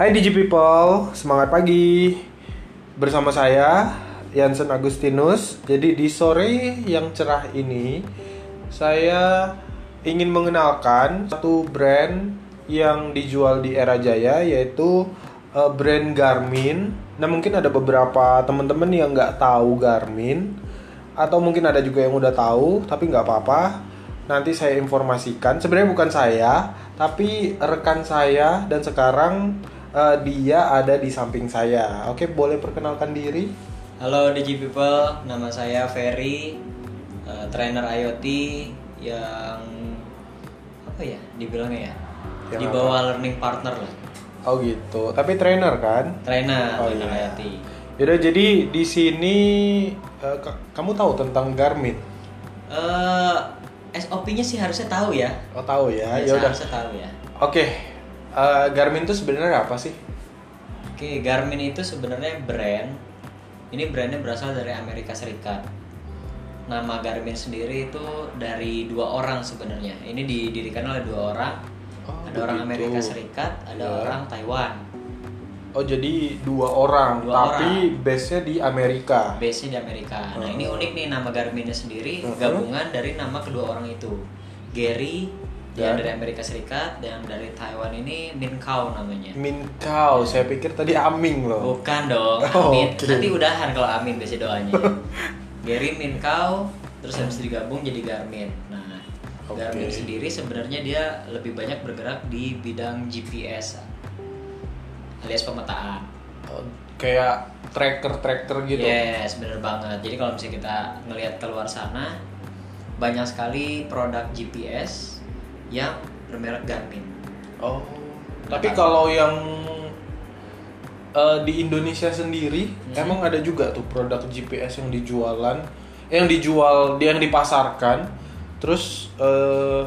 Hai Digi People, semangat pagi. Bersama saya, Yansen Agustinus. Jadi di sore yang cerah ini Saya ingin mengenalkan satu brand yang dijual di Era Jaya Yaitu uh, brand Garmin. Nah mungkin ada beberapa teman-teman yang nggak tahu Garmin Atau mungkin ada juga yang udah tahu, tapi nggak apa-apa. Nanti saya informasikan. Sebenarnya bukan saya, tapi rekan saya dan sekarang uh, dia ada di samping saya. Oke, boleh perkenalkan diri? Halo Digi People, nama saya Ferry, uh, trainer IoT yang apa ya dibilangnya ya? Yang di apa? bawah learning partner lah. Oh gitu. Tapi trainer kan? Trainer, Oh, trainer iya. IoT. Yaudah, jadi di sini uh, ka- kamu tahu tentang Garmin? Eh, SOP-nya sih harusnya tahu ya. Oh tahu ya. Ya, Ya udah. harusnya tahu ya. Oke. Uh, Garmin itu sebenarnya apa sih? Oke, Garmin itu sebenarnya brand. Ini brandnya berasal dari Amerika Serikat. Nama Garmin sendiri itu dari dua orang sebenarnya. Ini didirikan oleh dua orang. Oh, ada orang begitu. Amerika Serikat, ada Ya. orang Taiwan. Oh jadi dua orang, Dua tapi base-nya di Amerika. Base-nya di Amerika. Nah, ini Oh. unik nih nama Garminnya sendiri Mhm. gabungan dari nama kedua orang itu. Gary yang dari Amerika Serikat dan dari Taiwan ini Min Kao namanya. Min Kao, saya pikir tadi Aming loh. Bukan dong, Oh, Amin. oke. Nanti udahan kalau Amin biasa doanya. Gary Min Kao terus habis digabung jadi Garmin. Nah, Oke. Garmin sendiri sebenarnya dia lebih banyak bergerak di bidang GPS alias pemetaan. Oh, Kayak tracker-tracker gitu. Yes, bener banget. Jadi kalau misalnya kita ngelihat keluar sana, banyak sekali produk GPS yang bermerek Garmin. Oh. Tapi kalau yang eh, di Indonesia sendiri Hmm. emang ada juga tuh produk GPS yang dijualan, yang dijual, yang dipasarkan, terus eh,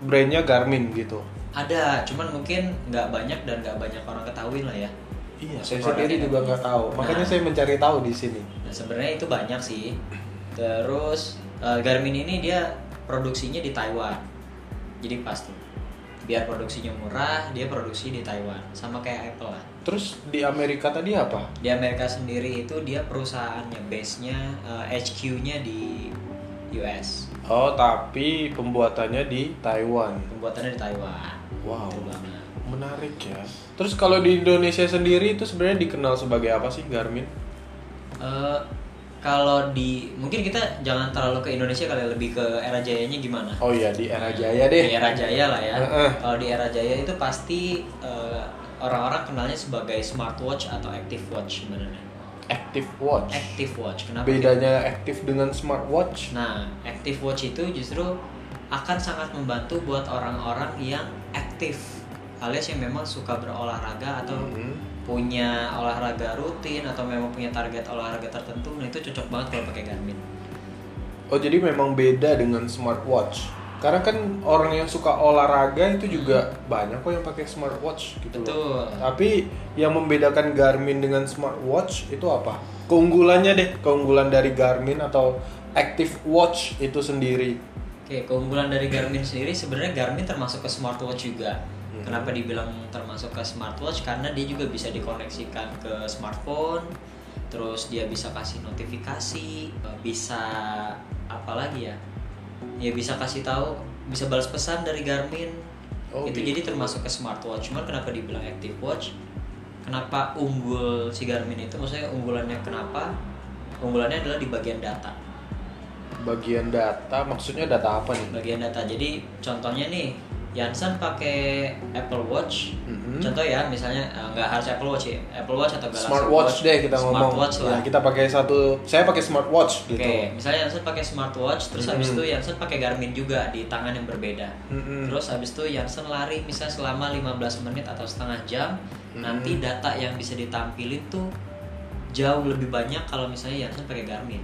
brandnya Garmin gitu. Ada, cuman mungkin nggak banyak dan nggak banyak orang ketahui lah ya. Iya, saya sendiri juga nggak tahu. Makanya Nah. saya mencari tahu di sini. Nah sebenarnya itu banyak sih. Terus eh, Garmin ini dia produksinya di Taiwan. Jadi pas tuh. Biar produksinya murah, dia produksi di Taiwan. Sama kayak Apple lah. Terus di Amerika tadi apa? Di Amerika sendiri itu dia perusahaannya base-nya eh, HQ-nya di US. Oh, tapi pembuatannya di Taiwan. Pembuatannya di Taiwan. Wow. Banget. Menarik ya. Terus kalau di Indonesia sendiri itu sebenarnya dikenal sebagai apa sih Garmin? Eh, kalau di mungkin kita jangan terlalu ke Indonesia kali lebih ke era jayanya gimana? Oh iya di era Jaya deh. Di era jaya lah ya. Heeh. Kalau di era jaya itu pasti eh, orang-orang kenalnya sebagai smartwatch atau active watch sebenarnya. Active Watch. Active watch. Kenapa? Bedanya aktif dengan smartwatch? Nah, active watch itu justru akan sangat membantu buat orang-orang yang aktif alias yang memang suka berolahraga atau Mhm. punya olahraga rutin atau memang punya target olahraga tertentu nah itu cocok banget kalau pakai Garmin Oh jadi memang beda dengan smartwatch. Karena kan orang yang suka olahraga itu juga banyak kok yang pakai smartwatch gitu loh. betul Tapi yang membedakan Garmin dengan smartwatch itu apa? Keunggulannya deh, keunggulan dari Garmin atau Active Watch itu sendiri. oke keunggulan dari Garmin sendiri sebenarnya Garmin termasuk ke smartwatch juga Hmm. kenapa dibilang termasuk ke smartwatch? Karena dia juga bisa dikoneksikan ke smartphone terus dia bisa kasih notifikasi bisa apa lagi ya? Ya bisa kasih tahu bisa balas pesan dari Garmin. Oh, itu gitu. jadi termasuk ke smartwatch. Cuman kenapa dibilang active watch? Kenapa unggul si Garmin itu? Maksudnya unggulannya kenapa? Unggulannya adalah di bagian data. Bagian data, maksudnya data apa nih? bagian data. Jadi contohnya nih Yansan pakai Apple Watch Mhm. contoh ya misalnya eh, nggak harus Apple Watch ya Apple Watch atau Galaxy Smartwatch deh kita ngomong. smartwatch Ya, lah kita pakai satu, saya pakai smartwatch oke gitu. misalnya Yansan pakai smartwatch terus habis Mhm. itu Yansan pakai Garmin juga di tangan yang berbeda Mhm. terus habis itu Yansan lari misalnya selama 15 menit atau setengah jam Mhm. nanti data yang bisa ditampilin tuh jauh lebih banyak kalau misalnya Yansan pakai Garmin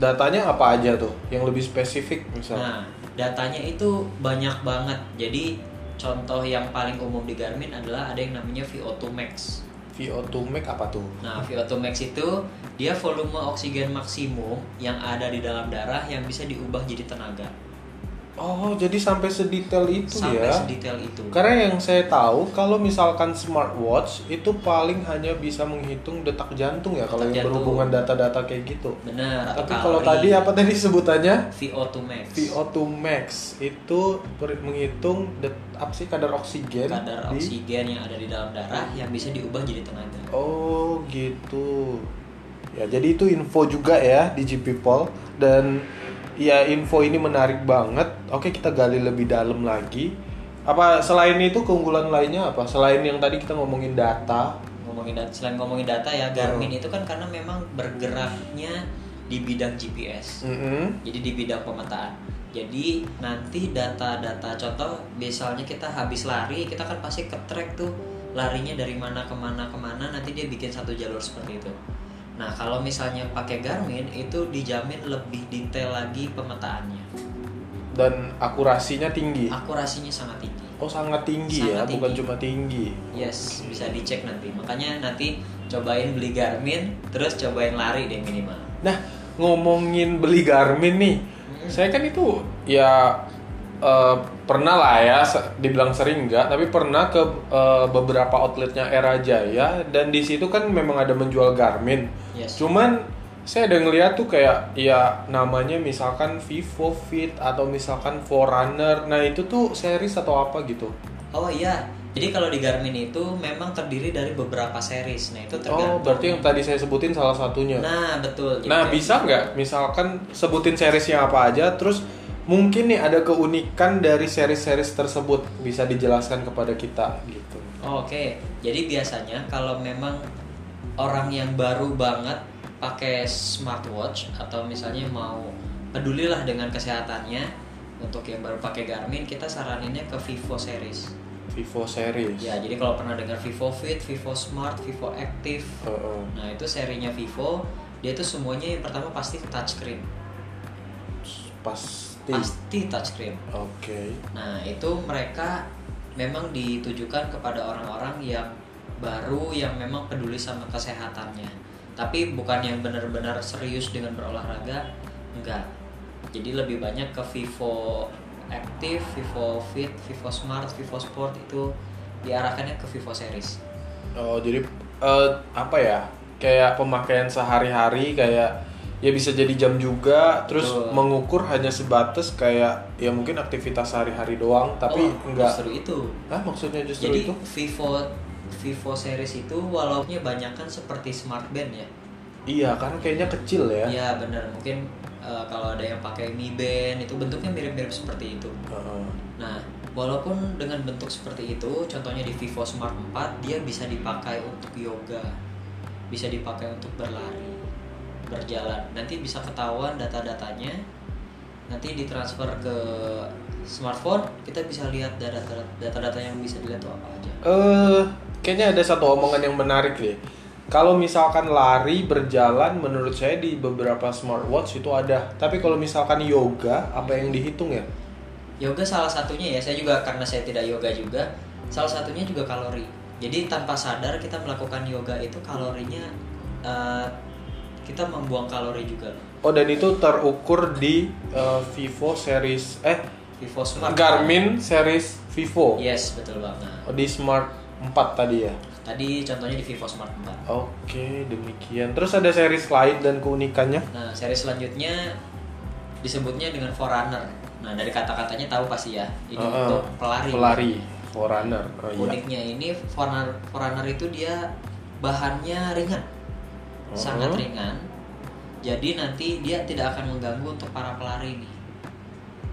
Datanya apa aja tuh? Yang lebih spesifik misalnya? Nah, datanya itu banyak banget. Jadi contoh yang paling umum di Garmin adalah ada yang namanya VO2 Max. VO2 Max apa tuh? Nah, VO2 Max itu dia volume oksigen maksimum yang ada di dalam darah yang bisa diubah jadi tenaga. Oh, jadi sampai sedetail itu sampai ya. sedetail itu Karena yang saya tahu kalau misalkan smartwatch itu paling hanya bisa menghitung detak jantung ya kalau Detak yang jantung. berhubungan data-data kayak gitu. atau Tapi kalau tadi apa tadi sebutannya? VO2 max VO2 max itu menghitung det- apa sih kadar oksigen kadar di oksigen yang ada di dalam darah yang bisa diubah jadi tenaga Oh gitu. Ya jadi itu info juga ya di GP Pol dan ya info ini menarik banget. Oke kita gali lebih dalam lagi. Apa selain itu keunggulan lainnya apa? Selain yang tadi kita ngomongin data. ngomongin data selain ngomongin data ya Garmin itu kan karena memang bergeraknya di bidang GPS Mm-mm. jadi di bidang pemetaan jadi nanti data-data contoh misalnya kita habis lari kita kan pasti ke track tuh larinya dari mana ke mana ke mana nanti dia bikin satu jalur seperti itu nah kalau misalnya pakai Garmin itu dijamin lebih detail lagi pemetaannya Dan akurasinya tinggi. akurasinya sangat tinggi Oh sangat tinggi ya, Sangat bukan tinggi. cuma tinggi. yes bisa dicek nanti makanya nanti cobain beli Garmin terus cobain lari deh minimal Nah ngomongin beli Garmin nih, Hmm. saya kan itu ya eh, pernah lah ya, dibilang sering enggak, tapi pernah ke eh, beberapa outletnya Era Jaya dan di situ kan memang ada menjual Garmin. yes Cuman saya ada ngeliat tuh kayak ya namanya misalkan Vivo Fit atau misalkan Forerunner. Nah itu tuh series atau apa gitu? Oh iya, jadi kalau di Garmin itu memang terdiri dari beberapa series. Nah itu tergantung. Oh berarti yang tadi saya sebutin salah satunya. Nah betul. Nah, bisa nggak misalkan sebutin seriesnya apa aja, terus mungkin nih ada keunikan dari series-series tersebut bisa dijelaskan kepada kita gitu. Oh, Oke, jadi biasanya kalau memang orang yang baru banget pakai smartwatch atau misalnya mau pedulilah dengan kesehatannya untuk yang baru pakai Garmin kita saraninnya ke Vivo series. Vivo series. Ya, jadi kalau pernah dengar Vivo Fit, Vivo Smart, Vivo Active, Heeh. nah itu serinya Vivo, dia itu semuanya yang pertama pasti touchscreen. Pasti. Pasti touchscreen. Oke. Nah, itu mereka memang ditujukan kepada orang-orang yang baru yang memang peduli sama kesehatannya. Tapi bukan yang benar-benar serius dengan berolahraga, enggak. Jadi lebih banyak ke Vivo Active, Vivo Fit, Vivo Smart, Vivo Sport itu diarahkannya ke Vivo series. Oh, jadi eh, apa ya? Kayak pemakaian sehari-hari kayak ya bisa jadi jam juga, terus Betul. mengukur hanya sebatas kayak ya mungkin aktivitas sehari-hari doang, tapi Oh, enggak. justru itu. Maksudnya justru Jadi itu? Vivo Vivo series itu walaupun banyak kan seperti Smart Band ya. Iya, karena kayaknya kecil ya. Iya benar mungkin eh, kalau ada yang pakai Mi Band itu bentuknya mirip-mirip seperti itu. Heeh. Nah walaupun dengan bentuk seperti itu, contohnya di Vivo Smart 4 dia bisa dipakai untuk yoga, bisa dipakai untuk berlari, berjalan. Nanti bisa ketahuan data-datanya, nanti ditransfer ke smartphone kita bisa lihat data-data yang bisa dilihat itu apa aja. Eh, kayaknya ada satu omongan yang menarik nih. Kalau misalkan lari berjalan, menurut saya di beberapa smartwatch itu ada. Tapi kalau misalkan yoga, apa yang dihitung ya? Yoga salah satunya ya, saya juga karena saya tidak yoga juga, salah satunya juga kalori. Jadi tanpa sadar kita melakukan yoga itu kalorinya eh, kita membuang kalori juga loh. Oh dan itu terukur di eh, Vivo series eh Vivo Smart. Garmin series Vivo. Yes, betul banget. Oh, di Smart 4 tadi ya. Tadi contohnya di Vivo Smart 4. Oke, demikian. Terus ada series lain dan keunikannya? Nah, seri selanjutnya disebutnya dengan Forerunner. Nah, dari kata-katanya tahu pasti ya. Ini Heeh. untuk pelari. Pelari, Forerunner. Oh iya. Uniknya ini Forerunner, Forerunner itu dia bahannya ringan. Sangat Heeh. ringan. Jadi nanti dia tidak akan mengganggu untuk para pelari nih.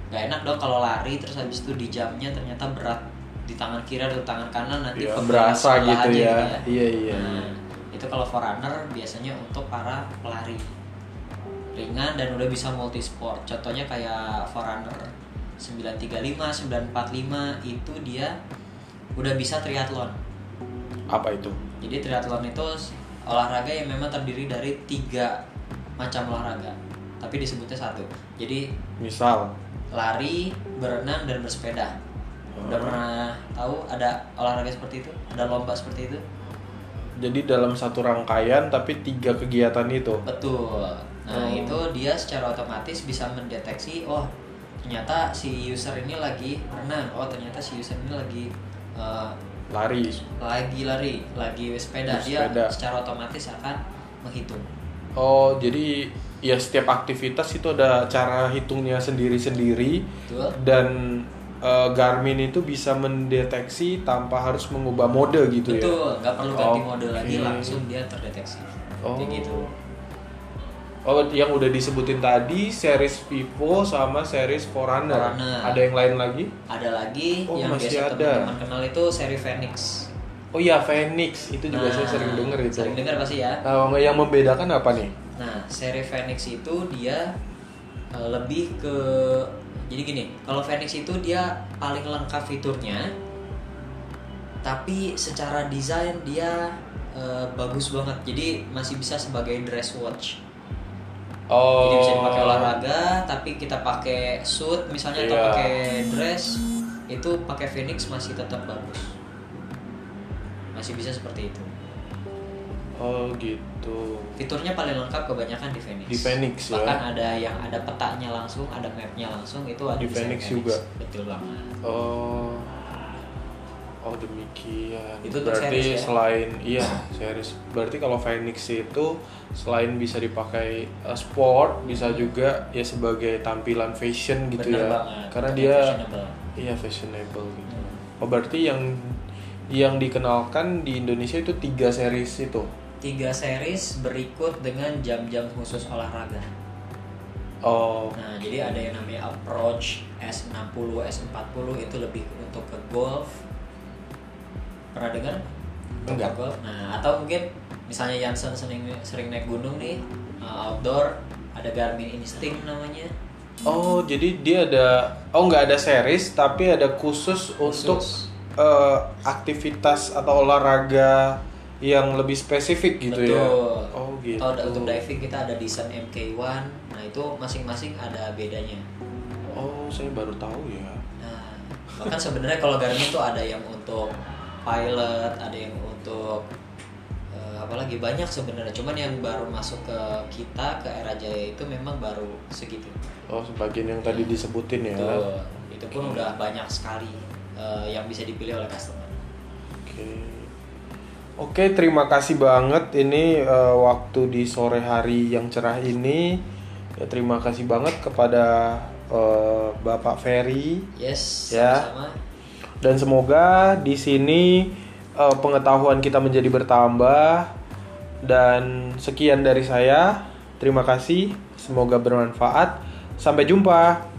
Gak enak dong kalau lari terus habis itu di jamnya ternyata berat di tangan kiri atau tangan kanan nanti pegel berasa gitu aja ya. Iya, iya. Nah, itu kalau forerunner biasanya untuk para pelari ringan dan udah bisa multi sport. Contohnya kayak forerunner 935, 945 itu dia udah bisa triathlon. Apa itu? Jadi triathlon itu olahraga yang memang terdiri dari tiga macam olahraga, tapi disebutnya satu. Jadi Misal lari, berenang dan bersepeda. Udah Oh. pernah tahu ada olahraga seperti itu? Ada lomba seperti itu? jadi dalam satu rangkaian tapi tiga kegiatan itu. Betul. Nah, Oh. itu dia secara otomatis bisa mendeteksi oh, ternyata si user ini lagi renang oh ternyata si user ini lagi eh, lari. Lagi lari lagi sepeda dia Bersepeda. secara otomatis akan menghitung. Oh jadi ya setiap aktivitas itu ada cara hitungnya sendiri-sendiri. Betul. Dan eh, Garmin itu bisa mendeteksi tanpa harus mengubah mode gitu ya? Betul nggak perlu ganti Oke. mode lagi langsung dia terdeteksi. Oh. kayak gitu Oh, yang udah disebutin tadi series Vivo sama series Forerunner. Forerunner. Ada yang lain lagi? ada lagi Oh, yang masih biasa ada. teman-teman kenal itu seri Phoenix Oh iya, Phoenix. Itu juga saya Nah, sering denger itu. sering dengar pasti ya Nah, yang membedakan apa nih? Nah, seri Phoenix itu dia eh, lebih ke jadi gini, kalau Phoenix itu dia paling lengkap fiturnya, tapi secara desain dia eh, bagus banget. Jadi masih bisa sebagai dress watch. Oh. Jadi bisa dipakai olahraga, tapi kita pakai suit misalnya atau Iya. pakai dress itu pakai Phoenix masih tetap bagus. Masih bisa seperti itu. Oh, gitu. Fiturnya paling lengkap kebanyakan di Phoenix. Di Phoenix, ya. Bahkan ada yang ada petanya langsung, ada mapnya langsung itu ada Di seri Phoenix juga. Betul banget. Oh. Oh, demikian. Itu berarti series ya? selain iya, series. Berarti kalau Phoenix itu selain bisa dipakai uh, sport, bisa juga ya sebagai tampilan fashion gitu Bener ya. banget. Karena Betul, dia fashionable. Iya fashionable gitu. Hmm. Oh berarti yang yang dikenalkan di Indonesia itu tiga series itu. Tiga series berikut dengan jam-jam khusus olahraga. Oh Nah, jadi ada yang namanya Approach S60, S40 itu lebih untuk ke golf. Pernah dengar? Untuk Enggak. Nah, atau mungkin misalnya Jansen sering sering naik gunung nih, uh, outdoor, ada Garmin Instinct namanya. oh jadi dia ada oh nggak ada series tapi ada khusus, untuk Khusus. eh, aktivitas atau olahraga yang lebih spesifik gitu ya. Betul. Oh gitu. Atau ada- untuk diving kita ada Design MK1. Nah, itu masing-masing ada bedanya. Oh saya baru tahu ya. Nah, bahkan sebenarnya kalau Garmin tuh ada yang untuk pilot, ada yang untuk eh, apalagi banyak sebenarnya. Cuman yang baru masuk ke kita ke era Jaya itu memang baru segitu. Oh sebagian yang tadi disebutin ya. Tuh, itu pun udah banyak sekali eh, yang bisa dipilih oleh customer. Oke. Oke, terima kasih banget ini eh, waktu di sore hari yang cerah ini. Ya terima kasih banget kepada eh, Bapak Ferry Yes, Ya. sama-sama. Dan semoga di sini eh, pengetahuan kita menjadi bertambah dan sekian dari saya. Terima kasih, semoga bermanfaat. Sampai jumpa.